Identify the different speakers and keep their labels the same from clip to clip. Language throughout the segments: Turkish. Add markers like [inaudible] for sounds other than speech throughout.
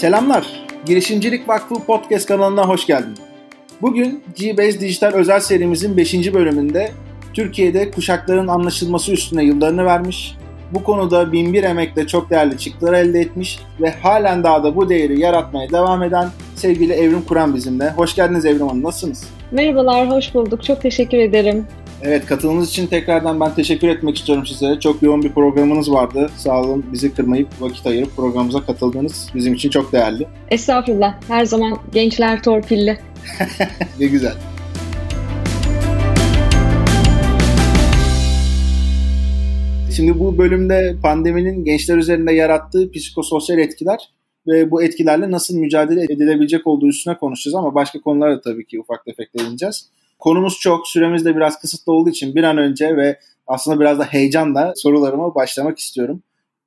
Speaker 1: Selamlar. Girişimcilik Vakfı Podcast kanalına hoş geldin. Bugün G-Base Dijital özel serimizin 5. bölümünde Türkiye'de kuşakların anlaşılması üstüne yıllarını vermiş, bu konuda binbir emekle çok değerli çıktılar elde etmiş ve halen daha da bu değeri yaratmaya devam eden sevgili Evrim Kuran bizimle. Hoş geldiniz Evrim Hanım, nasılsınız?
Speaker 2: Merhabalar, hoş bulduk. Çok teşekkür ederim.
Speaker 1: Evet katılımınız için tekrardan ben teşekkür etmek istiyorum size. Çok yoğun bir programınız vardı. Sağ olun bizi kırmayıp vakit ayırıp programımıza katıldığınız bizim için çok değerli.
Speaker 2: Estağfurullah. Her zaman gençler torpilli. [laughs]
Speaker 1: ne güzel. Şimdi bu bölümde pandeminin gençler üzerinde yarattığı psikososyal etkiler ve bu etkilerle nasıl mücadele edilebilecek olduğu üstüne konuşacağız ama başka konulara da tabii ki ufak tefek değineceğiz. Konumuz çok, süremiz de biraz kısıtlı olduğu için bir an önce ve aslında biraz da heyecanla sorularıma başlamak istiyorum.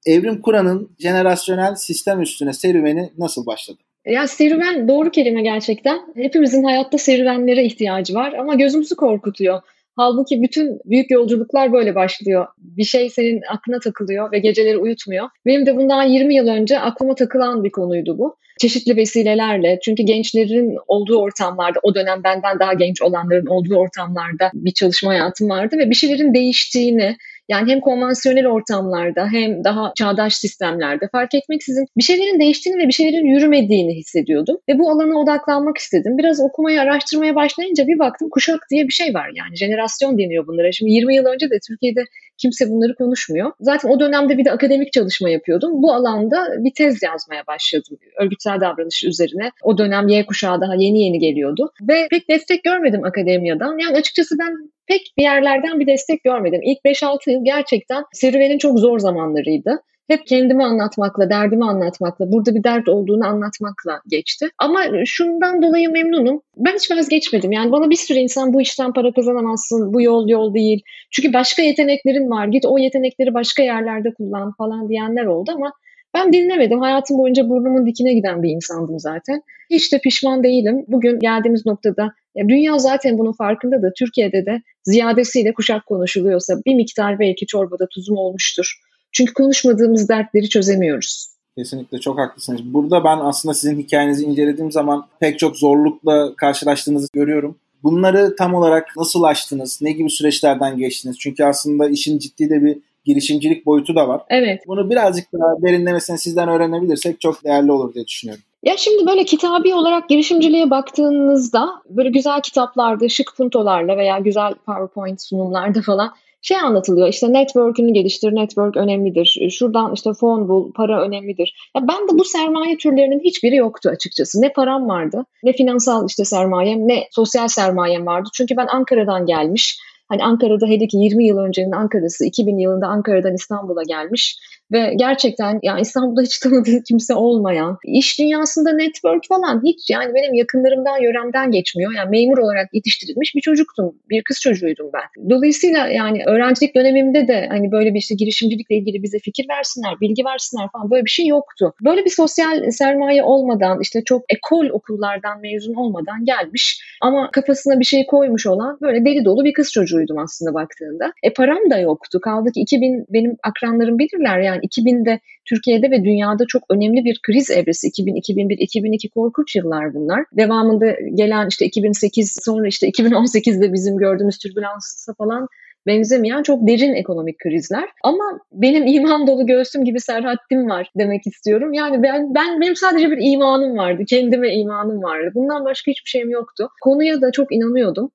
Speaker 1: Evrim Kur'an'ın jenerasyonel sistem üstüne serüveni nasıl başladı?
Speaker 2: Ya serüven doğru kelime gerçekten. Hepimizin hayatta serüvenlere ihtiyacı var ama gözümüzü korkutuyor. Halbuki bütün büyük yolculuklar böyle başlıyor. Bir şey senin aklına takılıyor ve geceleri uyutmuyor. Benim de bundan 20 yıl önce aklıma takılan bir konuydu bu. Çeşitli vesilelerle çünkü gençlerin olduğu ortamlarda o dönem benden daha genç olanların olduğu ortamlarda bir çalışma hayatım vardı ve bir şeylerin değiştiğini, yani hem konvansiyonel ortamlarda hem daha çağdaş sistemlerde fark etmeksizin bir şeylerin değiştiğini ve bir şeylerin yürümediğini hissediyordum. Ve bu alana odaklanmak istedim. Biraz okumaya, araştırmaya başlayınca bir baktım kuşak diye bir şey var. Yani jenerasyon deniyor bunlara. Şimdi 20 yıl önce de Türkiye'de kimse bunları konuşmuyor. Zaten o dönemde bir de akademik çalışma yapıyordum. Bu alanda bir tez yazmaya başladım. Örgütsel davranış üzerine. O dönem Y kuşağı daha yeni yeni geliyordu. Ve pek destek görmedim akademiyadan. Yani açıkçası ben pek bir yerlerden bir destek görmedim. İlk 5-6 yıl gerçekten serüvenin çok zor zamanlarıydı hep kendimi anlatmakla, derdimi anlatmakla, burada bir dert olduğunu anlatmakla geçti. Ama şundan dolayı memnunum. Ben hiç vazgeçmedim. Yani bana bir sürü insan bu işten para kazanamazsın, bu yol yol değil. Çünkü başka yeteneklerin var, git o yetenekleri başka yerlerde kullan falan diyenler oldu ama ben dinlemedim. Hayatım boyunca burnumun dikine giden bir insandım zaten. Hiç de pişman değilim. Bugün geldiğimiz noktada dünya zaten bunun farkında da Türkiye'de de ziyadesiyle kuşak konuşuluyorsa bir miktar belki çorbada tuzum olmuştur. Çünkü konuşmadığımız dertleri çözemiyoruz.
Speaker 1: Kesinlikle çok haklısınız. Burada ben aslında sizin hikayenizi incelediğim zaman pek çok zorlukla karşılaştığınızı görüyorum. Bunları tam olarak nasıl aştınız? Ne gibi süreçlerden geçtiniz? Çünkü aslında işin ciddi de bir girişimcilik boyutu da var.
Speaker 2: Evet.
Speaker 1: Bunu birazcık daha derinlemesine sizden öğrenebilirsek çok değerli olur diye düşünüyorum.
Speaker 2: Ya şimdi böyle kitabi olarak girişimciliğe baktığınızda böyle güzel kitaplarda, şık puntolarla veya güzel PowerPoint sunumlarda falan şey anlatılıyor işte network'ünü geliştir, network önemlidir. Şuradan işte fon bul, para önemlidir. Ya ben de bu sermaye türlerinin hiçbiri yoktu açıkçası. Ne param vardı, ne finansal işte sermayem, ne sosyal sermayem vardı. Çünkü ben Ankara'dan gelmiş, Hani Ankara'da hele ki 20 yıl öncenin Ankara'sı 2000 yılında Ankara'dan İstanbul'a gelmiş ve gerçekten yani İstanbul'da hiç tanıdığı kimse olmayan, iş dünyasında network falan hiç yani benim yakınlarımdan, yöremden geçmiyor. Yani memur olarak yetiştirilmiş bir çocuktum. Bir kız çocuğuydum ben. Dolayısıyla yani öğrencilik dönemimde de hani böyle bir işte girişimcilikle ilgili bize fikir versinler, bilgi versinler falan böyle bir şey yoktu. Böyle bir sosyal sermaye olmadan işte çok ekol okullardan mezun olmadan gelmiş ama kafasına bir şey koymuş olan böyle deli dolu bir kız çocuğuydum aslında baktığında. E param da yoktu. Kaldı ki 2000 benim akranlarım bilirler yani 2000'de Türkiye'de ve dünyada çok önemli bir kriz evresi. 2000, 2001, 2002 korkunç yıllar bunlar. Devamında gelen işte 2008 sonra işte 2018'de bizim gördüğümüz türbülansa falan benzemeyen çok derin ekonomik krizler. Ama benim iman dolu göğsüm gibi serhattim var demek istiyorum. Yani ben, ben benim sadece bir imanım vardı. Kendime imanım vardı. Bundan başka hiçbir şeyim yoktu. Konuya da çok inanıyordum.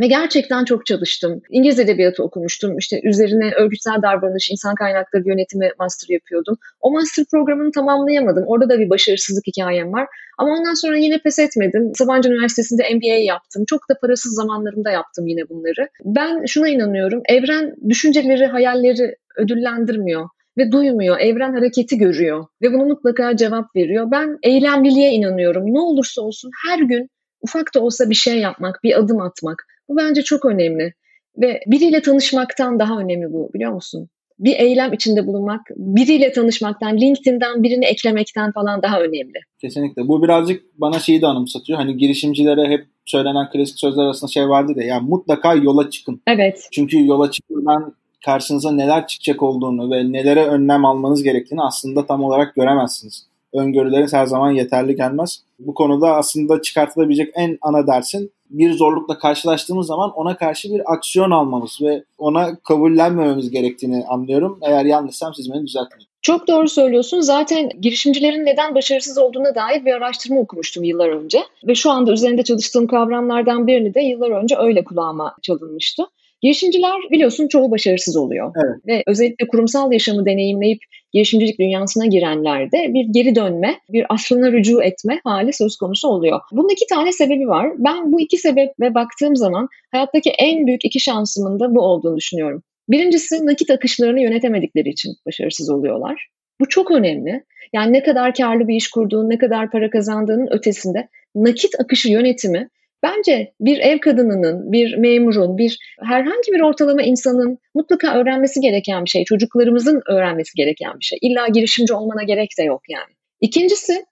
Speaker 2: Ve gerçekten çok çalıştım. İngiliz edebiyatı okumuştum. İşte üzerine örgütsel davranış, insan kaynakları yönetimi master yapıyordum. O master programını tamamlayamadım. Orada da bir başarısızlık hikayem var. Ama ondan sonra yine pes etmedim. Sabancı Üniversitesi'nde MBA yaptım. Çok da parasız zamanlarımda yaptım yine bunları. Ben şuna inanıyorum. Evren düşünceleri, hayalleri ödüllendirmiyor ve duymuyor. Evren hareketi görüyor ve bunu mutlaka cevap veriyor. Ben eylemliliğe inanıyorum. Ne olursa olsun her gün ufak da olsa bir şey yapmak, bir adım atmak. Bu bence çok önemli. Ve biriyle tanışmaktan daha önemli bu biliyor musun? bir eylem içinde bulunmak, biriyle tanışmaktan, LinkedIn'den birini eklemekten falan daha önemli.
Speaker 1: Kesinlikle. Bu birazcık bana şeyi de anımsatıyor. Hani girişimcilere hep söylenen klasik sözler arasında şey vardır ya. Yani mutlaka yola çıkın.
Speaker 2: Evet.
Speaker 1: Çünkü yola çıkmadan karşınıza neler çıkacak olduğunu ve nelere önlem almanız gerektiğini aslında tam olarak göremezsiniz. Öngörüleriniz her zaman yeterli gelmez. Bu konuda aslında çıkartılabilecek en ana dersin bir zorlukla karşılaştığımız zaman ona karşı bir aksiyon almamız ve ona kabullenmememiz gerektiğini anlıyorum. Eğer yanlışsam siz beni düzeltin.
Speaker 2: Çok doğru söylüyorsun. Zaten girişimcilerin neden başarısız olduğuna dair bir araştırma okumuştum yıllar önce. Ve şu anda üzerinde çalıştığım kavramlardan birini de yıllar önce öyle kulağıma çalınmıştı. Girişimciler biliyorsun çoğu başarısız oluyor.
Speaker 1: Evet.
Speaker 2: Ve özellikle kurumsal yaşamı deneyimleyip girişimcilik dünyasına girenlerde bir geri dönme, bir aslına rücu etme hali söz konusu oluyor. Bunun iki tane sebebi var. Ben bu iki sebebe baktığım zaman hayattaki en büyük iki şansımın da bu olduğunu düşünüyorum. Birincisi nakit akışlarını yönetemedikleri için başarısız oluyorlar. Bu çok önemli. Yani ne kadar karlı bir iş kurduğun, ne kadar para kazandığının ötesinde nakit akışı yönetimi Bence bir ev kadınının, bir memurun, bir herhangi bir ortalama insanın mutlaka öğrenmesi gereken bir şey. Çocuklarımızın öğrenmesi gereken bir şey. İlla girişimci olmana gerek de yok yani. İkincisi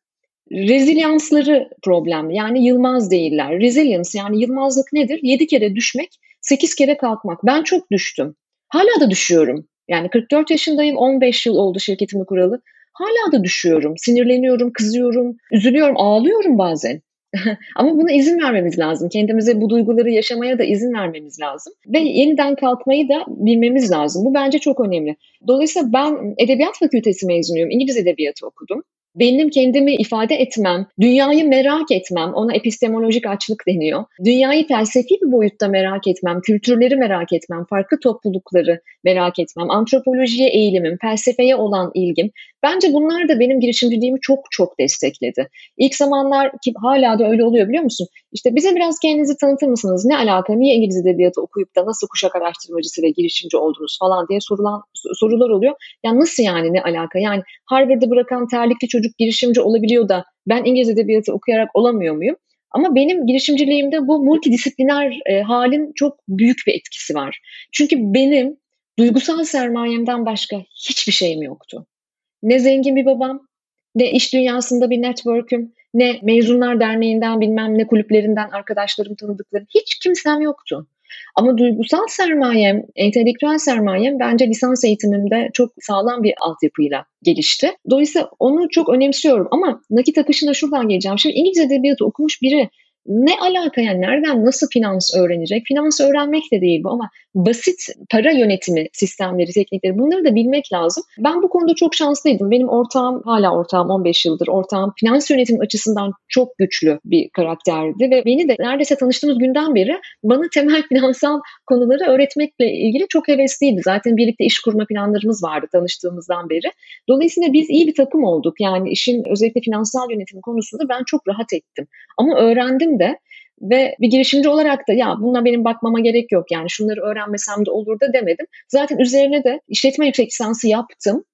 Speaker 2: rezilyansları problemli. Yani yılmaz değiller. Resilience yani yılmazlık nedir? 7 kere düşmek, 8 kere kalkmak. Ben çok düştüm. Hala da düşüyorum. Yani 44 yaşındayım, 15 yıl oldu şirketimi kuralı. Hala da düşüyorum, sinirleniyorum, kızıyorum, üzülüyorum, ağlıyorum bazen. [laughs] Ama buna izin vermemiz lazım. Kendimize bu duyguları yaşamaya da izin vermemiz lazım. Ve yeniden kalkmayı da bilmemiz lazım. Bu bence çok önemli. Dolayısıyla ben Edebiyat Fakültesi mezunuyum. İngiliz Edebiyatı okudum benim kendimi ifade etmem, dünyayı merak etmem, ona epistemolojik açlık deniyor. Dünyayı felsefi bir boyutta merak etmem, kültürleri merak etmem, farklı toplulukları merak etmem, antropolojiye eğilimim, felsefeye olan ilgim. Bence bunlar da benim girişimciliğimi çok çok destekledi. İlk zamanlar ki hala da öyle oluyor biliyor musun? İşte bize biraz kendinizi tanıtır mısınız? Ne alaka? Niye İngiliz Edebiyatı okuyup da nasıl kuşak araştırmacısı ve girişimci oldunuz falan diye sorulan sorular oluyor. Ya nasıl yani ne alaka? Yani Harvard'ı bırakan terlikli çocuk girişimci olabiliyor da ben İngiliz Edebiyatı okuyarak olamıyor muyum? Ama benim girişimciliğimde bu multidisipliner e, halin çok büyük bir etkisi var. Çünkü benim duygusal sermayemden başka hiçbir şeyim yoktu. Ne zengin bir babam, ne iş dünyasında bir network'üm, ne mezunlar derneğinden bilmem ne kulüplerinden arkadaşlarım tanıdıklarım hiç kimsem yoktu. Ama duygusal sermayem, entelektüel sermayem bence lisans eğitimimde çok sağlam bir altyapıyla gelişti. Dolayısıyla onu çok önemsiyorum ama nakit akışına şuradan geleceğim. Şimdi İngiliz edebiyatı okumuş biri ne alaka yani nereden nasıl finans öğrenecek? Finans öğrenmek de değil bu ama basit para yönetimi sistemleri, teknikleri bunları da bilmek lazım. Ben bu konuda çok şanslıydım. Benim ortağım hala ortağım 15 yıldır ortağım finans yönetimi açısından çok güçlü bir karakterdi ve beni de neredeyse tanıştığımız günden beri bana temel [laughs] finansal konuları öğretmekle ilgili çok hevesliydi. Zaten birlikte iş kurma planlarımız vardı tanıştığımızdan beri. Dolayısıyla biz iyi bir takım olduk. Yani işin özellikle finansal yönetim konusunda ben çok rahat ettim. Ama öğrendim de ve bir girişimci olarak da ya bununla benim bakmama gerek yok yani şunları öğrenmesem de olur da demedim. Zaten üzerine de işletme yüksek lisansı yaptım.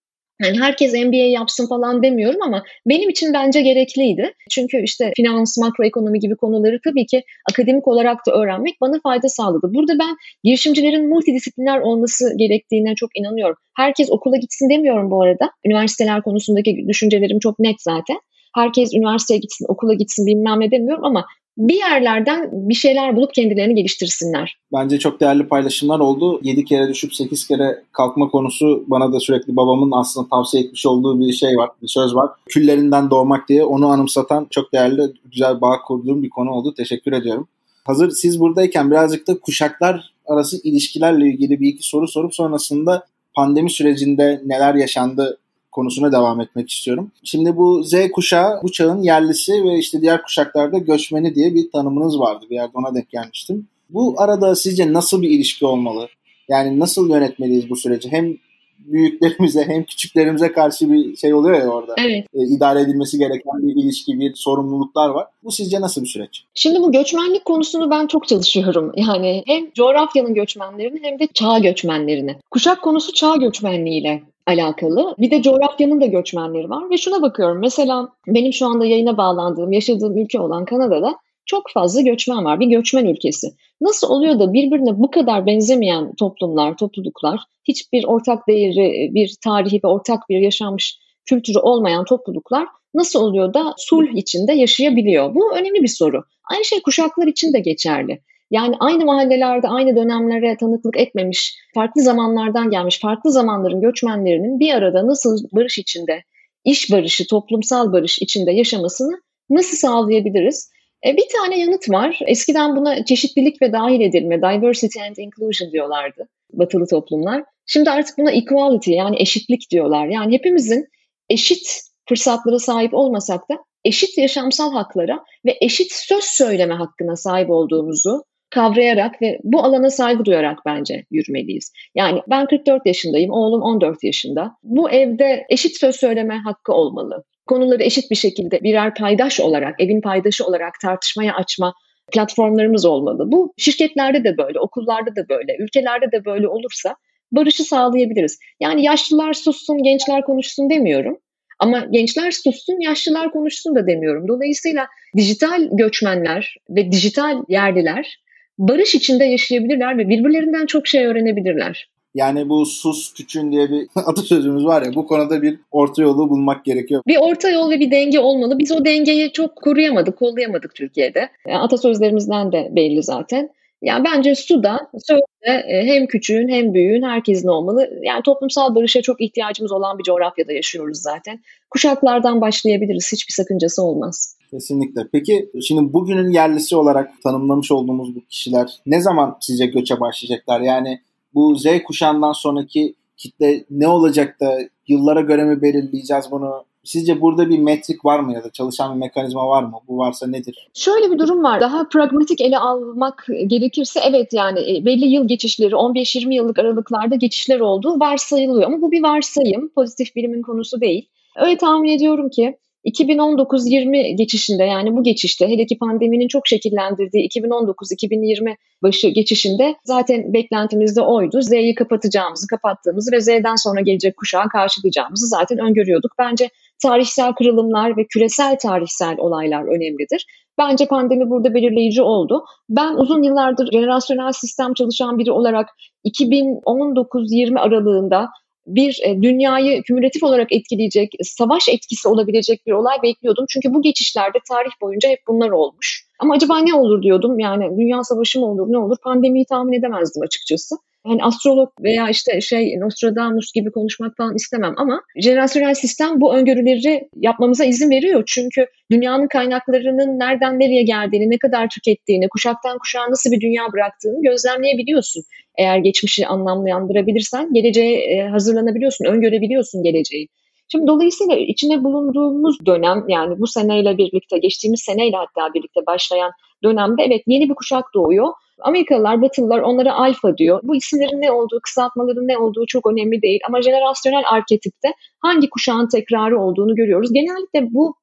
Speaker 2: Yani herkes MBA yapsın falan demiyorum ama benim için bence gerekliydi. Çünkü işte finans, makroekonomi gibi konuları tabii ki akademik olarak da öğrenmek bana fayda sağladı. Burada ben girişimcilerin multidisipliner olması gerektiğine çok inanıyorum. Herkes okula gitsin demiyorum bu arada. Üniversiteler konusundaki düşüncelerim çok net zaten herkes üniversiteye gitsin, okula gitsin bilmem ne demiyorum ama bir yerlerden bir şeyler bulup kendilerini geliştirsinler.
Speaker 1: Bence çok değerli paylaşımlar oldu. 7 kere düşüp 8 kere kalkma konusu bana da sürekli babamın aslında tavsiye etmiş olduğu bir şey var, bir söz var. Küllerinden doğmak diye onu anımsatan çok değerli, güzel bağ kurduğum bir konu oldu. Teşekkür ediyorum. Hazır siz buradayken birazcık da kuşaklar arası ilişkilerle ilgili bir iki soru sorup sonrasında pandemi sürecinde neler yaşandı konusuna devam etmek istiyorum. Şimdi bu Z kuşağı bu çağın yerlisi ve işte diğer kuşaklarda göçmeni diye bir tanımınız vardı. Bir yerde ona denk gelmiştim. Bu arada sizce nasıl bir ilişki olmalı? Yani nasıl yönetmeliyiz bu süreci? Hem büyüklerimize hem küçüklerimize karşı bir şey oluyor ya orada.
Speaker 2: Evet.
Speaker 1: E, idare edilmesi gereken bir ilişki, bir sorumluluklar var. Bu sizce nasıl bir süreç?
Speaker 2: Şimdi bu göçmenlik konusunu ben çok çalışıyorum. Yani hem coğrafyanın göçmenlerini hem de çağ göçmenlerini. Kuşak konusu çağ göçmenliğiyle alakalı. Bir de coğrafyanın da göçmenleri var ve şuna bakıyorum. Mesela benim şu anda yayına bağlandığım, yaşadığım ülke olan Kanada'da çok fazla göçmen var. Bir göçmen ülkesi. Nasıl oluyor da birbirine bu kadar benzemeyen toplumlar, topluluklar, hiçbir ortak değeri, bir tarihi ve ortak bir yaşanmış kültürü olmayan topluluklar nasıl oluyor da sulh içinde yaşayabiliyor? Bu önemli bir soru. Aynı şey kuşaklar için de geçerli. Yani aynı mahallelerde aynı dönemlere tanıklık etmemiş, farklı zamanlardan gelmiş, farklı zamanların göçmenlerinin bir arada nasıl barış içinde, iş barışı, toplumsal barış içinde yaşamasını nasıl sağlayabiliriz? E, bir tane yanıt var. Eskiden buna çeşitlilik ve dahil edilme, diversity and inclusion diyorlardı batılı toplumlar. Şimdi artık buna equality yani eşitlik diyorlar. Yani hepimizin eşit fırsatlara sahip olmasak da eşit yaşamsal haklara ve eşit söz söyleme hakkına sahip olduğumuzu kavrayarak ve bu alana saygı duyarak bence yürümeliyiz. Yani ben 44 yaşındayım, oğlum 14 yaşında. Bu evde eşit söz söyleme hakkı olmalı. Konuları eşit bir şekilde birer paydaş olarak, evin paydaşı olarak tartışmaya açma platformlarımız olmalı. Bu şirketlerde de böyle, okullarda da böyle, ülkelerde de böyle olursa barışı sağlayabiliriz. Yani yaşlılar sussun, gençler konuşsun demiyorum. Ama gençler sussun, yaşlılar konuşsun da demiyorum. Dolayısıyla dijital göçmenler ve dijital yerliler barış içinde yaşayabilirler ve birbirlerinden çok şey öğrenebilirler.
Speaker 1: Yani bu sus küçün diye bir [laughs] atasözümüz var ya bu konuda bir orta yolu bulmak gerekiyor.
Speaker 2: Bir orta yol ve bir denge olmalı. Biz o dengeyi çok koruyamadık, kollayamadık Türkiye'de. Yani atasözlerimizden de belli zaten. Yani bence su da sözde e, hem küçüğün hem büyüğün herkesin olmalı. Yani toplumsal barışa çok ihtiyacımız olan bir coğrafyada yaşıyoruz zaten. Kuşaklardan başlayabiliriz. Hiçbir sakıncası olmaz.
Speaker 1: Kesinlikle. Peki şimdi bugünün yerlisi olarak tanımlamış olduğumuz bu kişiler ne zaman sizce göçe başlayacaklar? Yani bu Z kuşağından sonraki kitle ne olacak da yıllara göre mi belirleyeceğiz bunu? Sizce burada bir metrik var mı ya da çalışan bir mekanizma var mı? Bu varsa nedir?
Speaker 2: Şöyle bir durum var. Daha pragmatik ele almak gerekirse evet yani e, belli yıl geçişleri 15-20 yıllık aralıklarda geçişler olduğu varsayılıyor. Ama bu bir varsayım. Pozitif bilimin konusu değil. Öyle tahmin ediyorum ki 2019-20 geçişinde yani bu geçişte hele ki pandeminin çok şekillendirdiği 2019-2020 başı geçişinde zaten beklentimiz de oydu. Z'yi kapatacağımızı, kapattığımızı ve Z'den sonra gelecek kuşağı karşılayacağımızı zaten öngörüyorduk. Bence tarihsel kırılımlar ve küresel tarihsel olaylar önemlidir. Bence pandemi burada belirleyici oldu. Ben uzun yıllardır jenerasyonel sistem çalışan biri olarak 2019-20 aralığında bir e, dünyayı kümülatif olarak etkileyecek, savaş etkisi olabilecek bir olay bekliyordum. Çünkü bu geçişlerde tarih boyunca hep bunlar olmuş. Ama acaba ne olur diyordum. Yani dünya savaşı mı olur ne olur pandemiyi tahmin edemezdim açıkçası. Yani astrolog veya işte şey Nostradamus gibi konuşmak falan istemem ama jenerasyonel sistem bu öngörüleri yapmamıza izin veriyor. Çünkü dünyanın kaynaklarının nereden nereye geldiğini, ne kadar tükettiğini, kuşaktan kuşağa nasıl bir dünya bıraktığını gözlemleyebiliyorsun. Eğer geçmişi anlamlandırabilirsen geleceğe e, hazırlanabiliyorsun, öngörebiliyorsun geleceği. Şimdi dolayısıyla içine bulunduğumuz dönem yani bu seneyle birlikte, geçtiğimiz seneyle hatta birlikte başlayan dönemde evet yeni bir kuşak doğuyor. Amerikalılar, Batılılar onlara alfa diyor. Bu isimlerin ne olduğu, kısaltmaların ne olduğu çok önemli değil. Ama jenerasyonel arketipte hangi kuşağın tekrarı olduğunu görüyoruz. Genellikle bu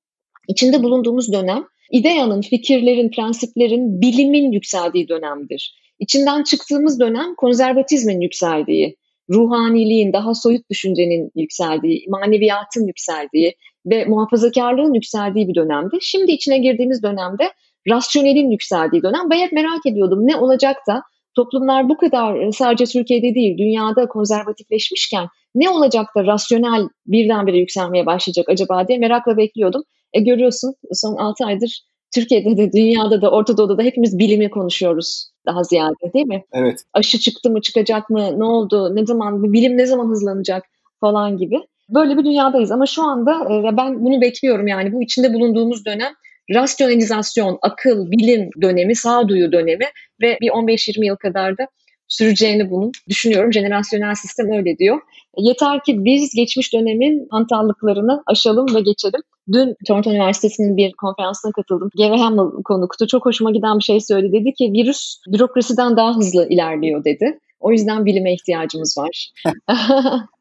Speaker 2: içinde bulunduğumuz dönem ideyanın, fikirlerin, prensiplerin, bilimin yükseldiği dönemdir. İçinden çıktığımız dönem konservatizmin yükseldiği, ruhaniliğin, daha soyut düşüncenin yükseldiği, maneviyatın yükseldiği ve muhafazakarlığın yükseldiği bir dönemde. Şimdi içine girdiğimiz dönemde rasyonelin yükseldiği dönem. Ben hep merak ediyordum ne olacak da toplumlar bu kadar e, sadece Türkiye'de değil dünyada konservatifleşmişken ne olacak da rasyonel birdenbire yükselmeye başlayacak acaba diye merakla bekliyordum. E görüyorsun son 6 aydır Türkiye'de de dünyada da Orta Doğu'da da hepimiz bilimi konuşuyoruz daha ziyade değil mi?
Speaker 1: Evet.
Speaker 2: Aşı çıktı mı çıkacak mı ne oldu ne zaman bilim ne zaman hızlanacak falan gibi. Böyle bir dünyadayız ama şu anda e, ben bunu bekliyorum yani bu içinde bulunduğumuz dönem rasyonalizasyon, akıl, bilim dönemi, sağduyu dönemi ve bir 15-20 yıl kadar da süreceğini bunun düşünüyorum. Jenerasyonel sistem öyle diyor. Yeter ki biz geçmiş dönemin hantallıklarını aşalım ve geçelim. Dün Toronto Üniversitesi'nin bir konferansına katıldım. Gary Hamel konuktu. Çok hoşuma giden bir şey söyledi. Dedi ki virüs bürokrasiden daha hızlı ilerliyor dedi. O yüzden bilime ihtiyacımız var. [laughs]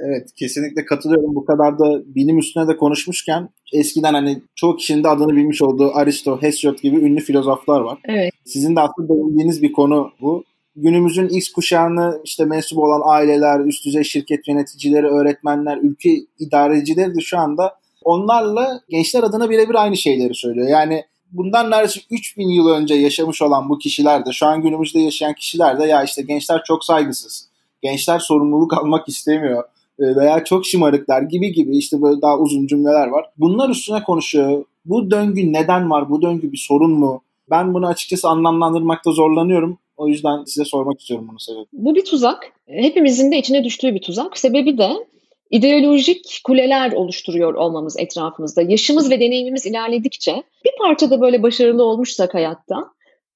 Speaker 1: Evet kesinlikle katılıyorum. Bu kadar da bilim üstüne de konuşmuşken eskiden hani çoğu kişinin de adını bilmiş olduğu Aristo, Hesiod gibi ünlü filozoflar var.
Speaker 2: Evet.
Speaker 1: Sizin de aslında değindiğiniz bir konu bu. Günümüzün X kuşağını işte mensup olan aileler, üst düzey şirket yöneticileri, öğretmenler, ülke idarecileri de şu anda onlarla gençler adına birebir aynı şeyleri söylüyor. Yani bundan neredeyse 3000 yıl önce yaşamış olan bu kişiler de şu an günümüzde yaşayan kişiler de ya işte gençler çok saygısız. Gençler sorumluluk almak istemiyor veya çok şımarıklar gibi gibi işte böyle daha uzun cümleler var. Bunlar üstüne konuşuyor. Bu döngü neden var? Bu döngü bir sorun mu? Ben bunu açıkçası anlamlandırmakta zorlanıyorum. O yüzden size sormak istiyorum bunu sebebi.
Speaker 2: Bu bir tuzak. Hepimizin de içine düştüğü bir tuzak. Sebebi de ideolojik kuleler oluşturuyor olmamız etrafımızda. Yaşımız ve deneyimimiz ilerledikçe bir parçada böyle başarılı olmuşsak hayatta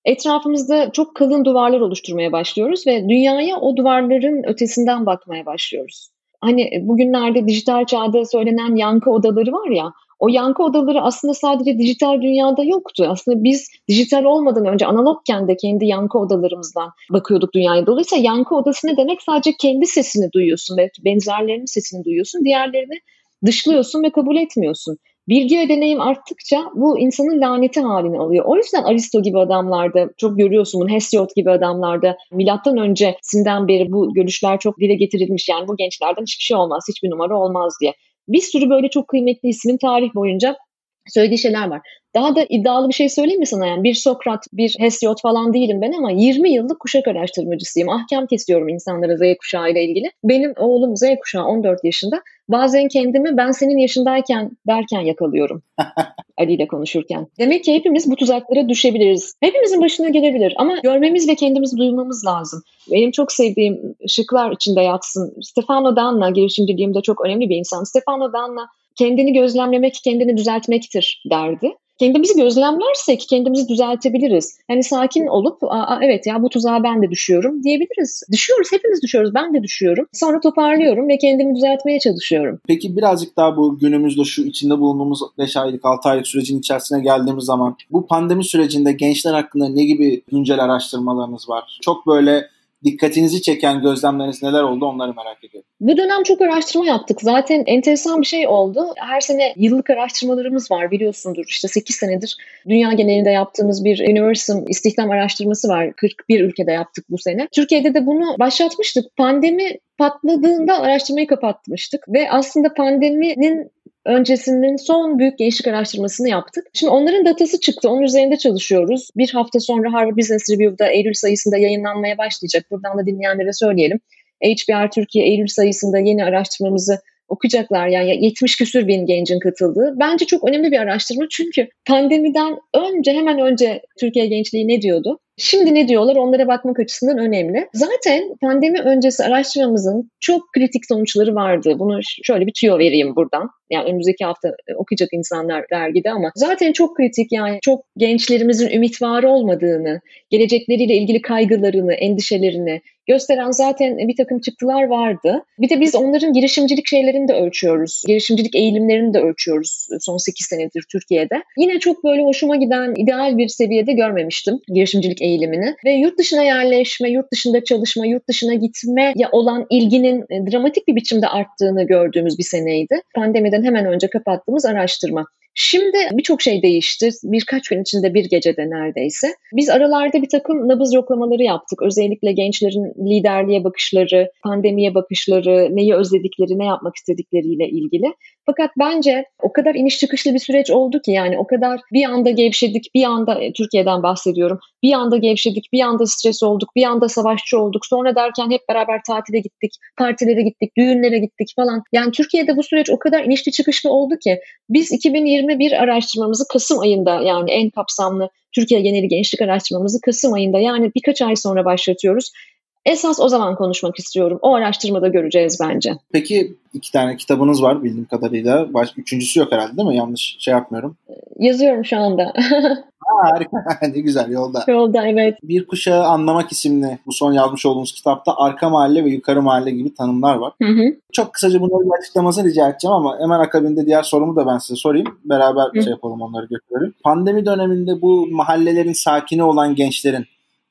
Speaker 2: etrafımızda çok kalın duvarlar oluşturmaya başlıyoruz ve dünyaya o duvarların ötesinden bakmaya başlıyoruz. Hani bugünlerde dijital çağda söylenen yankı odaları var ya o yankı odaları aslında sadece dijital dünyada yoktu. Aslında biz dijital olmadan önce analogken de kendi yankı odalarımızdan bakıyorduk dünyaya. Dolayısıyla yankı odası ne demek? Sadece kendi sesini duyuyorsun ve benzerlerinin sesini duyuyorsun. Diğerlerini dışlıyorsun ve kabul etmiyorsun. Bilgi ve deneyim arttıkça bu insanın laneti halini alıyor. O yüzden Aristo gibi adamlarda çok görüyorsun bunu Hesiod gibi adamlarda milattan öncesinden beri bu görüşler çok dile getirilmiş. Yani bu gençlerden hiçbir şey olmaz, hiçbir numara olmaz diye. Bir sürü böyle çok kıymetli ismin tarih boyunca söylediği şeyler var. Daha da iddialı bir şey söyleyeyim mi sana? Yani bir Sokrat, bir Hesiod falan değilim ben ama 20 yıllık kuşak araştırmacısıyım. Ahkam kesiyorum insanlara Z kuşağı ile ilgili. Benim oğlum Z kuşağı 14 yaşında. Bazen kendimi ben senin yaşındayken derken yakalıyorum. [laughs] Ali ile konuşurken. Demek ki hepimiz bu tuzaklara düşebiliriz. Hepimizin başına gelebilir ama görmemiz ve kendimizi duymamız lazım. Benim çok sevdiğim şıklar içinde yatsın. Stefano Danna girişimciliğimde çok önemli bir insan. Stefano Danna kendini gözlemlemek kendini düzeltmektir derdi kendimizi gözlemlersek kendimizi düzeltebiliriz. Yani sakin olup Aa, evet ya bu tuzağa ben de düşüyorum diyebiliriz. Düşüyoruz hepimiz düşüyoruz ben de düşüyorum. Sonra toparlıyorum ve kendimi düzeltmeye çalışıyorum.
Speaker 1: Peki birazcık daha bu günümüzde şu içinde bulunduğumuz 5 aylık 6 aylık sürecin içerisine geldiğimiz zaman bu pandemi sürecinde gençler hakkında ne gibi güncel araştırmalarınız var? Çok böyle dikkatinizi çeken gözlemleriniz neler oldu onları merak ediyorum.
Speaker 2: Bu dönem çok araştırma yaptık. Zaten enteresan bir şey oldu. Her sene yıllık araştırmalarımız var biliyorsundur. İşte 8 senedir dünya genelinde yaptığımız bir Universum istihdam araştırması var. 41 ülkede yaptık bu sene. Türkiye'de de bunu başlatmıştık. Pandemi patladığında araştırmayı kapatmıştık ve aslında pandeminin öncesinin son büyük gençlik araştırmasını yaptık. Şimdi onların datası çıktı. Onun üzerinde çalışıyoruz. Bir hafta sonra Harvard Business Review'da Eylül sayısında yayınlanmaya başlayacak. Buradan da dinleyenlere söyleyelim. HBR Türkiye Eylül sayısında yeni araştırmamızı okuyacaklar. Yani 70 küsür bin gencin katıldığı. Bence çok önemli bir araştırma çünkü pandemiden önce hemen önce Türkiye gençliği ne diyordu? Şimdi ne diyorlar onlara bakmak açısından önemli. Zaten pandemi öncesi araştırmamızın çok kritik sonuçları vardı. Bunu şöyle bir tüyo vereyim buradan. Yani önümüzdeki hafta e, okuyacak insanlar dergide ama zaten çok kritik yani çok gençlerimizin ümit var olmadığını, gelecekleriyle ilgili kaygılarını, endişelerini gösteren zaten bir takım çıktılar vardı. Bir de biz onların girişimcilik şeylerini de ölçüyoruz. Girişimcilik eğilimlerini de ölçüyoruz son 8 senedir Türkiye'de. Yine çok böyle hoşuma giden ideal bir seviyede görmemiştim girişimcilik eğilimini. Ve yurt dışına yerleşme, yurt dışında çalışma, yurt dışına gitme ya olan ilginin e, dramatik bir biçimde arttığını gördüğümüz bir seneydi. Pandemiden hemen önce kapattığımız araştırma. Şimdi birçok şey değişti. Birkaç gün içinde bir gecede neredeyse. Biz aralarda bir takım nabız yoklamaları yaptık. Özellikle gençlerin liderliğe bakışları, pandemiye bakışları, neyi özledikleri, ne yapmak istedikleriyle ilgili. Fakat bence o kadar iniş çıkışlı bir süreç oldu ki yani o kadar bir anda gevşedik, bir anda e, Türkiye'den bahsediyorum. Bir anda gevşedik, bir anda stres olduk, bir anda savaşçı olduk. Sonra derken hep beraber tatile gittik, partilere gittik, düğünlere gittik falan. Yani Türkiye'de bu süreç o kadar inişli çıkışlı oldu ki biz 2021 araştırmamızı Kasım ayında yani en kapsamlı Türkiye geneli gençlik araştırmamızı Kasım ayında yani birkaç ay sonra başlatıyoruz. Esas o zaman konuşmak istiyorum. O araştırmada göreceğiz bence.
Speaker 1: Peki iki tane kitabınız var bildiğim kadarıyla. Baş, üçüncüsü yok herhalde değil mi? Yanlış şey yapmıyorum.
Speaker 2: Yazıyorum şu anda. [laughs]
Speaker 1: Aa, harika. [laughs] ne güzel yolda.
Speaker 2: Yolda evet.
Speaker 1: Bir Kuşağı Anlamak isimli bu son yazmış olduğunuz kitapta arka mahalle ve yukarı mahalle gibi tanımlar var.
Speaker 2: Hı hı.
Speaker 1: Çok kısaca bunları bir açıklamasını rica edeceğim ama hemen akabinde diğer sorumu da ben size sorayım. Beraber hı. şey yapalım onları götürelim. Pandemi döneminde bu mahallelerin sakini olan gençlerin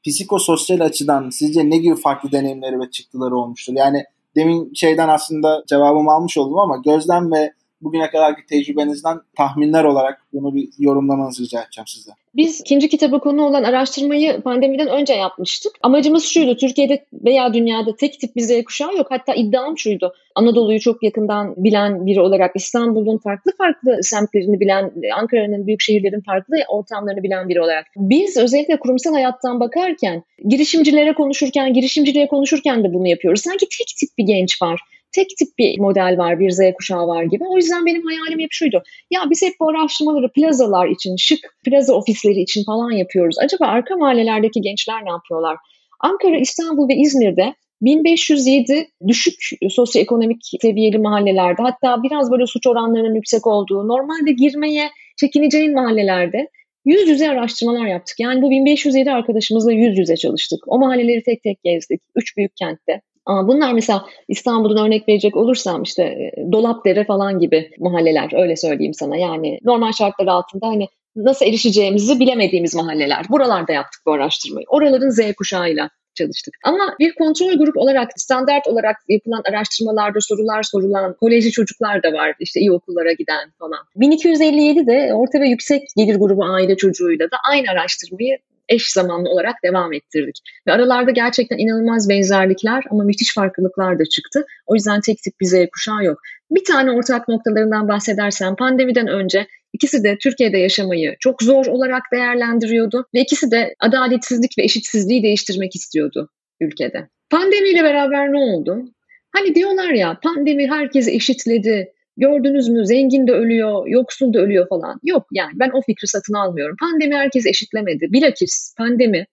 Speaker 1: psikososyal açıdan sizce ne gibi farklı deneyimleri ve çıktıları olmuştur? Yani demin şeyden aslında cevabımı almış oldum ama gözlem ve bugüne kadarki tecrübenizden tahminler olarak bunu bir yorumlamanızı rica edeceğim sizden.
Speaker 2: Biz ikinci kitabı konu olan araştırmayı pandemiden önce yapmıştık. Amacımız şuydu, Türkiye'de veya dünyada tek tip bir Z kuşağı yok. Hatta iddiam şuydu, Anadolu'yu çok yakından bilen biri olarak İstanbul'un farklı farklı semtlerini bilen, Ankara'nın büyük şehirlerin farklı ortamlarını bilen biri olarak. Biz özellikle kurumsal hayattan bakarken, girişimcilere konuşurken, girişimciliğe konuşurken de bunu yapıyoruz. Sanki tek tip bir genç var tek tip bir model var, bir Z kuşağı var gibi. O yüzden benim hayalim hep şuydu. Ya biz hep bu araştırmaları plazalar için, şık plaza ofisleri için falan yapıyoruz. Acaba arka mahallelerdeki gençler ne yapıyorlar? Ankara, İstanbul ve İzmir'de 1507 düşük sosyoekonomik seviyeli mahallelerde hatta biraz böyle suç oranlarının yüksek olduğu, normalde girmeye çekineceğin mahallelerde yüz yüze araştırmalar yaptık. Yani bu 1507 arkadaşımızla yüz yüze çalıştık. O mahalleleri tek tek gezdik. Üç büyük kentte. Ama bunlar mesela İstanbul'dan örnek verecek olursam işte e, Dolapdere falan gibi mahalleler öyle söyleyeyim sana. Yani normal şartlar altında hani nasıl erişeceğimizi bilemediğimiz mahalleler. Buralarda yaptık bu araştırmayı. Oraların Z kuşağıyla çalıştık. Ama bir kontrol grup olarak, standart olarak yapılan araştırmalarda sorular sorulan kolejli çocuklar da var. İşte iyi okullara giden falan. 1257 de orta ve yüksek gelir grubu aile çocuğuyla da aynı araştırmayı eş zamanlı olarak devam ettirdik. Ve aralarda gerçekten inanılmaz benzerlikler ama müthiş farklılıklar da çıktı. O yüzden tek tip bir Z kuşağı yok. Bir tane ortak noktalarından bahsedersem pandemiden önce ikisi de Türkiye'de yaşamayı çok zor olarak değerlendiriyordu ve ikisi de adaletsizlik ve eşitsizliği değiştirmek istiyordu ülkede. Pandemiyle beraber ne oldu? Hani diyorlar ya pandemi herkesi eşitledi, gördünüz mü zengin de ölüyor, yoksul da ölüyor falan. Yok yani ben o fikri satın almıyorum. Pandemi herkes eşitlemedi. Bilakis pandemi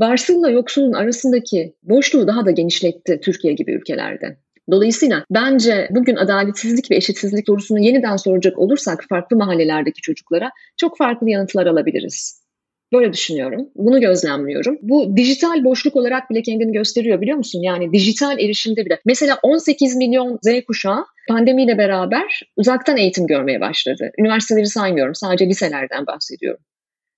Speaker 2: varsılla yoksulun arasındaki boşluğu daha da genişletti Türkiye gibi ülkelerde. Dolayısıyla bence bugün adaletsizlik ve eşitsizlik sorusunu yeniden soracak olursak farklı mahallelerdeki çocuklara çok farklı yanıtlar alabiliriz. Böyle düşünüyorum. Bunu gözlemliyorum. Bu dijital boşluk olarak bile kendini gösteriyor biliyor musun? Yani dijital erişimde bile. Mesela 18 milyon Z kuşağı pandemiyle beraber uzaktan eğitim görmeye başladı. Üniversiteleri saymıyorum. Sadece liselerden bahsediyorum.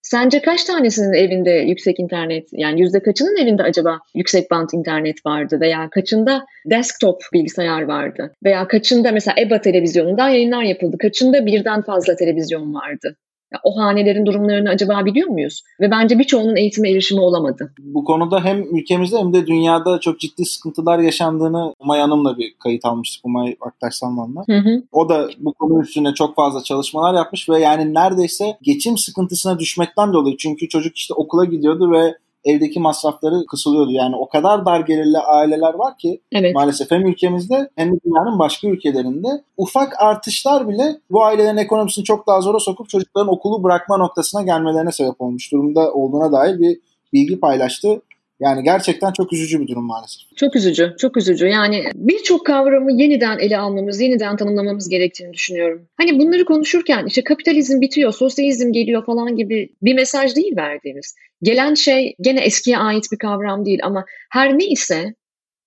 Speaker 2: Sence kaç tanesinin evinde yüksek internet, yani yüzde kaçının evinde acaba yüksek band internet vardı veya kaçında desktop bilgisayar vardı veya kaçında mesela EBA televizyonundan yayınlar yapıldı, kaçında birden fazla televizyon vardı? O hanelerin durumlarını acaba biliyor muyuz? Ve bence birçoğunun eğitime erişimi olamadı.
Speaker 1: Bu konuda hem ülkemizde hem de dünyada çok ciddi sıkıntılar yaşandığını Umay Hanım'la bir kayıt almıştık Umay Aktaş Salman'la. O da bu konu üstüne çok fazla çalışmalar yapmış ve yani neredeyse geçim sıkıntısına düşmekten dolayı çünkü çocuk işte okula gidiyordu ve evdeki masrafları kısılıyordu. Yani o kadar dar gelirli aileler var ki evet. maalesef hem ülkemizde hem de dünyanın başka ülkelerinde ufak artışlar bile bu ailelerin ekonomisini çok daha zora sokup çocukların okulu bırakma noktasına gelmelerine sebep olmuş durumda olduğuna dair bir bilgi paylaştı. Yani gerçekten çok üzücü bir durum maalesef.
Speaker 2: Çok üzücü, çok üzücü. Yani birçok kavramı yeniden ele almamız, yeniden tanımlamamız gerektiğini düşünüyorum. Hani bunları konuşurken işte kapitalizm bitiyor, sosyalizm geliyor falan gibi bir mesaj değil verdiğimiz. Gelen şey gene eskiye ait bir kavram değil ama her ne ise,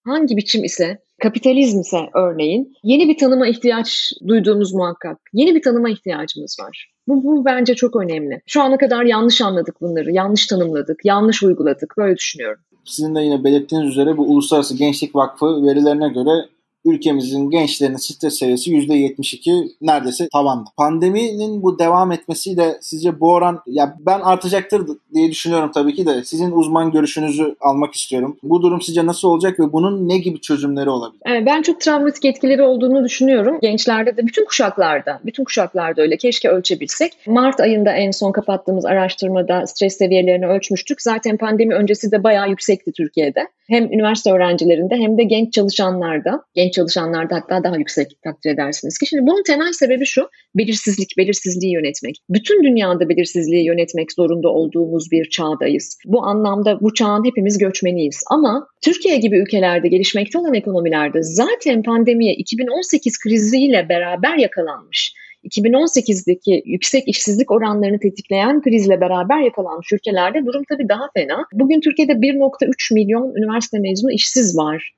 Speaker 2: hangi biçim ise kapitalizm ise örneğin yeni bir tanıma ihtiyaç duyduğumuz muhakkak. Yeni bir tanıma ihtiyacımız var. Bu, bu bence çok önemli. Şu ana kadar yanlış anladık bunları, yanlış tanımladık, yanlış uyguladık. Böyle düşünüyorum.
Speaker 1: Sizin de yine belirttiğiniz üzere bu Uluslararası Gençlik Vakfı verilerine göre ülkemizin gençlerinin stres seviyesi %72 neredeyse tavanda. Pandeminin bu devam etmesiyle sizce bu oran ya ben artacaktır diye düşünüyorum tabii ki de sizin uzman görüşünüzü almak istiyorum. Bu durum sizce nasıl olacak ve bunun ne gibi çözümleri olabilir?
Speaker 2: Ben çok travmatik etkileri olduğunu düşünüyorum. Gençlerde de bütün kuşaklarda, bütün kuşaklarda öyle. Keşke ölçebilsek. Mart ayında en son kapattığımız araştırmada stres seviyelerini ölçmüştük. Zaten pandemi öncesi de bayağı yüksekti Türkiye'de. Hem üniversite öğrencilerinde hem de genç çalışanlarda, genç çalışanlarda hatta daha yüksek takdir edersiniz ki. Şimdi bunun temel sebebi şu, belirsizlik, belirsizliği yönetmek. Bütün dünyada belirsizliği yönetmek zorunda olduğumuz bir çağdayız. Bu anlamda bu çağın hepimiz göçmeniyiz. Ama Türkiye gibi ülkelerde, gelişmekte olan ekonomilerde zaten pandemiye 2018 kriziyle beraber yakalanmış 2018'deki yüksek işsizlik oranlarını tetikleyen krizle beraber yakalanmış ülkelerde durum tabii daha fena. Bugün Türkiye'de 1.3 milyon üniversite mezunu işsiz var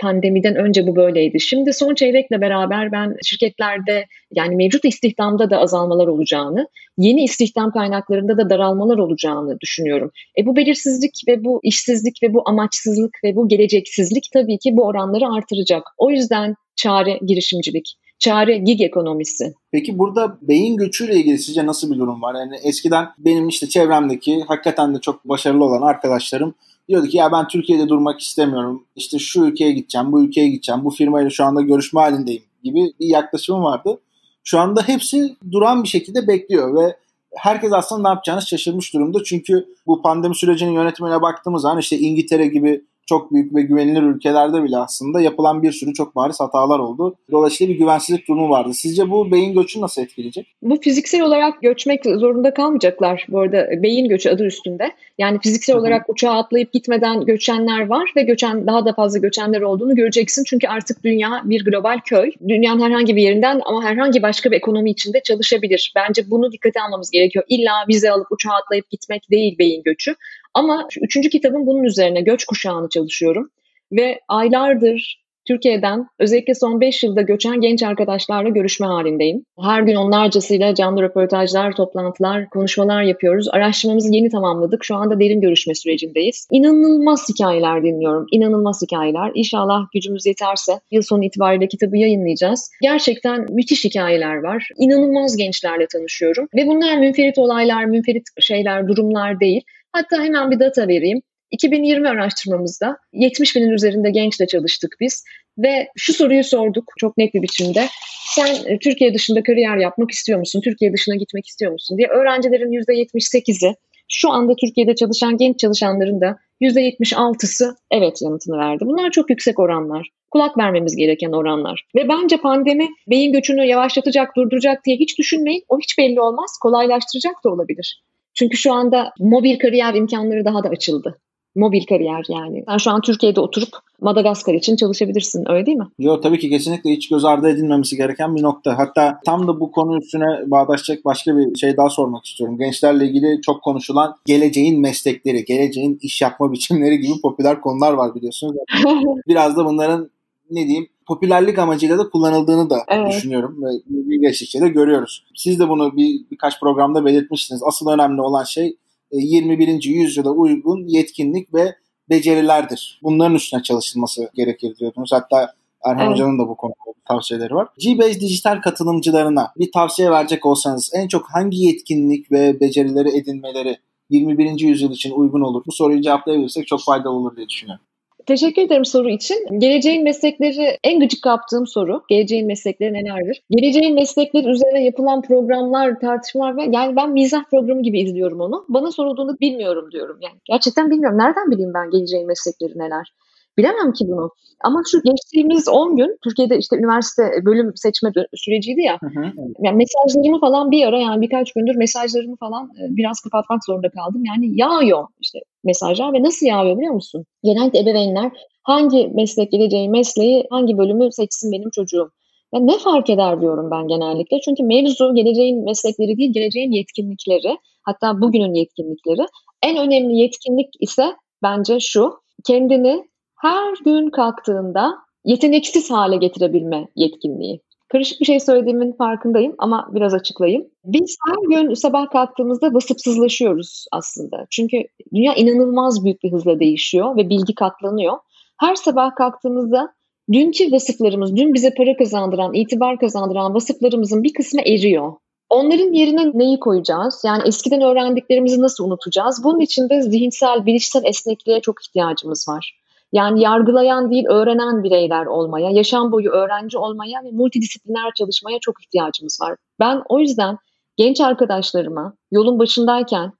Speaker 2: pandemiden önce bu böyleydi. Şimdi son çeyrekle beraber ben şirketlerde yani mevcut istihdamda da azalmalar olacağını, yeni istihdam kaynaklarında da daralmalar olacağını düşünüyorum. E bu belirsizlik ve bu işsizlik ve bu amaçsızlık ve bu geleceksizlik tabii ki bu oranları artıracak. O yüzden çare girişimcilik. Çare gig ekonomisi.
Speaker 1: Peki burada beyin göçüyle ilgili sizce nasıl bir durum var? Yani eskiden benim işte çevremdeki hakikaten de çok başarılı olan arkadaşlarım diyordu ki ya ben Türkiye'de durmak istemiyorum. İşte şu ülkeye gideceğim, bu ülkeye gideceğim, bu firmayla şu anda görüşme halindeyim gibi bir yaklaşımı vardı. Şu anda hepsi duran bir şekilde bekliyor ve herkes aslında ne yapacağını şaşırmış durumda. Çünkü bu pandemi sürecinin yönetimine baktığımız zaman işte İngiltere gibi çok büyük ve güvenilir ülkelerde bile aslında yapılan bir sürü çok bariz hatalar oldu. Dolayısıyla bir güvensizlik durumu vardı. Sizce bu beyin göçü nasıl etkileyecek?
Speaker 2: Bu fiziksel olarak göçmek zorunda kalmayacaklar bu arada beyin göçü adı üstünde. Yani fiziksel Hı-hı. olarak uçağa atlayıp gitmeden göçenler var ve göçen daha da fazla göçenler olduğunu göreceksin. Çünkü artık dünya bir global köy. Dünyanın herhangi bir yerinden ama herhangi başka bir ekonomi içinde çalışabilir. Bence bunu dikkate almamız gerekiyor. İlla vize alıp uçağa atlayıp gitmek değil beyin göçü. Ama üçüncü kitabım bunun üzerine göç kuşağını çalışıyorum. Ve aylardır Türkiye'den özellikle son 5 yılda göçen genç arkadaşlarla görüşme halindeyim. Her gün onlarcasıyla canlı röportajlar, toplantılar, konuşmalar yapıyoruz. Araştırmamızı yeni tamamladık. Şu anda derin görüşme sürecindeyiz. İnanılmaz hikayeler dinliyorum. İnanılmaz hikayeler. İnşallah gücümüz yeterse yıl sonu itibariyle kitabı yayınlayacağız. Gerçekten müthiş hikayeler var. İnanılmaz gençlerle tanışıyorum. Ve bunlar münferit olaylar, münferit şeyler, durumlar değil. Hatta hemen bir data vereyim. 2020 araştırmamızda 70 binin üzerinde gençle çalıştık biz ve şu soruyu sorduk çok net bir biçimde. Sen e, Türkiye dışında kariyer yapmak istiyor musun? Türkiye dışına gitmek istiyor musun? diye öğrencilerin %78'i şu anda Türkiye'de çalışan genç çalışanların da %76'sı evet yanıtını verdi. Bunlar çok yüksek oranlar. Kulak vermemiz gereken oranlar. Ve bence pandemi beyin göçünü yavaşlatacak, durduracak diye hiç düşünmeyin. O hiç belli olmaz. Kolaylaştıracak da olabilir. Çünkü şu anda mobil kariyer imkanları daha da açıldı. Mobil kariyer yani. Sen şu an Türkiye'de oturup Madagaskar için çalışabilirsin öyle değil mi?
Speaker 1: Yok tabii ki kesinlikle hiç göz ardı edilmemesi gereken bir nokta. Hatta tam da bu konu üstüne bağdaşacak başka bir şey daha sormak istiyorum. Gençlerle ilgili çok konuşulan geleceğin meslekleri, geleceğin iş yapma [laughs] biçimleri gibi popüler konular var biliyorsunuz. [laughs] Biraz da bunların ne diyeyim popülerlik amacıyla da kullanıldığını da evet. düşünüyorum ve geçtikçe de görüyoruz. Siz de bunu bir birkaç programda belirtmiştiniz. Asıl önemli olan şey 21. E, yüzyıla uygun yetkinlik ve becerilerdir. Bunların üstüne çalışılması gerekir diyordunuz. Hatta Erhan evet. Hoca'nın da bu konuda tavsiyeleri var. G-Base dijital katılımcılarına bir tavsiye verecek olsanız en çok hangi yetkinlik ve becerileri edinmeleri 21. yüzyıl için uygun olur? Bu soruyu cevaplayabilirsek çok faydalı olur diye düşünüyorum.
Speaker 2: Teşekkür ederim soru için. Geleceğin meslekleri en gıcık kaptığım soru. Geleceğin meslekleri nelerdir? Geleceğin meslekleri üzerine yapılan programlar, tartışmalar ve yani ben mizah programı gibi izliyorum onu. Bana sorulduğunda bilmiyorum diyorum yani. Gerçekten bilmiyorum. Nereden bileyim ben geleceğin meslekleri neler? Bilemem ki bunu. Ama şu geçtiğimiz 10 gün Türkiye'de işte üniversite bölüm seçme süreciydi ya. Hı hı. Yani mesajlarımı falan bir ara yani birkaç gündür mesajlarımı falan e, biraz kapatmak zorunda kaldım. Yani yağıyor işte mesajlar ve nasıl yağıyor biliyor musun? Genellikle ebeveynler hangi meslek geleceği mesleği hangi bölümü seçsin benim çocuğum. Ya ne fark eder diyorum ben genellikle. Çünkü mevzu geleceğin meslekleri değil, geleceğin yetkinlikleri. Hatta bugünün yetkinlikleri. En önemli yetkinlik ise bence şu. Kendini her gün kalktığında yeteneksiz hale getirebilme yetkinliği. Karışık bir şey söylediğimin farkındayım ama biraz açıklayayım. Biz her gün sabah kalktığımızda vasıfsızlaşıyoruz aslında. Çünkü dünya inanılmaz büyük bir hızla değişiyor ve bilgi katlanıyor. Her sabah kalktığımızda dünkü vasıflarımız, dün bize para kazandıran, itibar kazandıran vasıflarımızın bir kısmı eriyor. Onların yerine neyi koyacağız? Yani eskiden öğrendiklerimizi nasıl unutacağız? Bunun için de zihinsel, bilişsel esnekliğe çok ihtiyacımız var. Yani yargılayan değil öğrenen bireyler olmaya, yaşam boyu öğrenci olmaya ve multidisipliner çalışmaya çok ihtiyacımız var. Ben o yüzden genç arkadaşlarıma yolun başındayken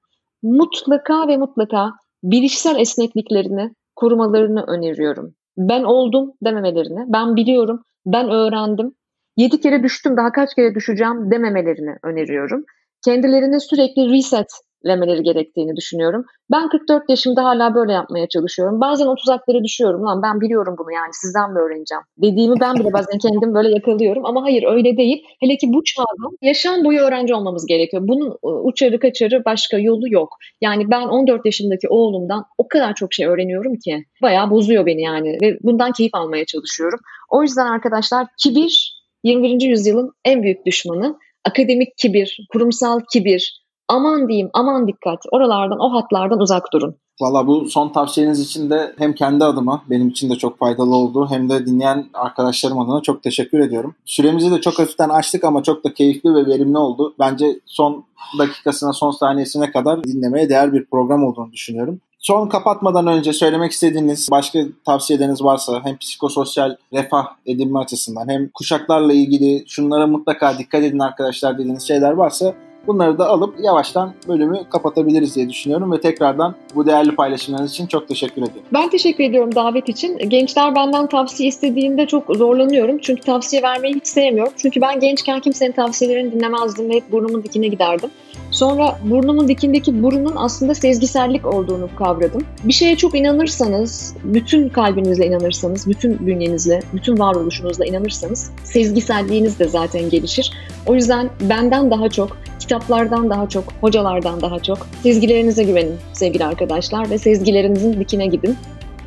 Speaker 2: mutlaka ve mutlaka bilişsel esnekliklerini korumalarını öneriyorum. Ben oldum dememelerini, ben biliyorum, ben öğrendim, yedi kere düştüm daha kaç kere düşeceğim dememelerini öneriyorum. Kendilerine sürekli reset vermeleri gerektiğini düşünüyorum. Ben 44 yaşımda hala böyle yapmaya çalışıyorum. Bazen 30'aklara düşüyorum. Lan ben biliyorum bunu yani sizden mi öğreneceğim? Dediğimi ben bile bazen kendim böyle yakalıyorum. Ama hayır öyle değil. Hele ki bu çağda yaşam boyu öğrenci olmamız gerekiyor. Bunun ıı, uçarı kaçarı başka yolu yok. Yani ben 14 yaşındaki oğlumdan o kadar çok şey öğreniyorum ki. Bayağı bozuyor beni yani. Ve bundan keyif almaya çalışıyorum. O yüzden arkadaşlar kibir 21. yüzyılın en büyük düşmanı. Akademik kibir, kurumsal kibir, aman diyeyim aman dikkat oralardan o hatlardan uzak durun.
Speaker 1: Valla bu son tavsiyeniz için de hem kendi adıma benim için de çok faydalı oldu hem de dinleyen arkadaşlarım adına çok teşekkür ediyorum. Süremizi de çok hafiften açtık ama çok da keyifli ve verimli oldu. Bence son dakikasına son saniyesine kadar dinlemeye değer bir program olduğunu düşünüyorum. Son kapatmadan önce söylemek istediğiniz başka tavsiyeleriniz varsa hem psikososyal refah edinme açısından hem kuşaklarla ilgili şunlara mutlaka dikkat edin arkadaşlar dediğiniz şeyler varsa Bunları da alıp yavaştan bölümü kapatabiliriz diye düşünüyorum ve tekrardan bu değerli paylaşımlarınız için çok teşekkür ediyorum.
Speaker 2: Ben teşekkür ediyorum davet için. Gençler benden tavsiye istediğinde çok zorlanıyorum. Çünkü tavsiye vermeyi hiç sevmiyorum. Çünkü ben gençken kimsenin tavsiyelerini dinlemezdim ve hep burnumun dikine giderdim. Sonra burnumun dikindeki burunun aslında sezgisellik olduğunu kavradım. Bir şeye çok inanırsanız, bütün kalbinizle inanırsanız, bütün bünyenizle, bütün varoluşunuzla inanırsanız sezgiselliğiniz de zaten gelişir. O yüzden benden daha çok, kitaplardan daha çok, hocalardan daha çok sezgilerinize güvenin sevgili arkadaşlar ve sezgilerinizin dikine gidin.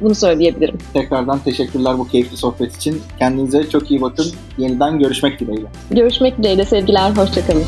Speaker 2: Bunu söyleyebilirim.
Speaker 1: Tekrardan teşekkürler bu keyifli sohbet için. Kendinize çok iyi bakın. Yeniden görüşmek dileğiyle.
Speaker 2: Görüşmek dileğiyle sevgiler. Hoşçakalın.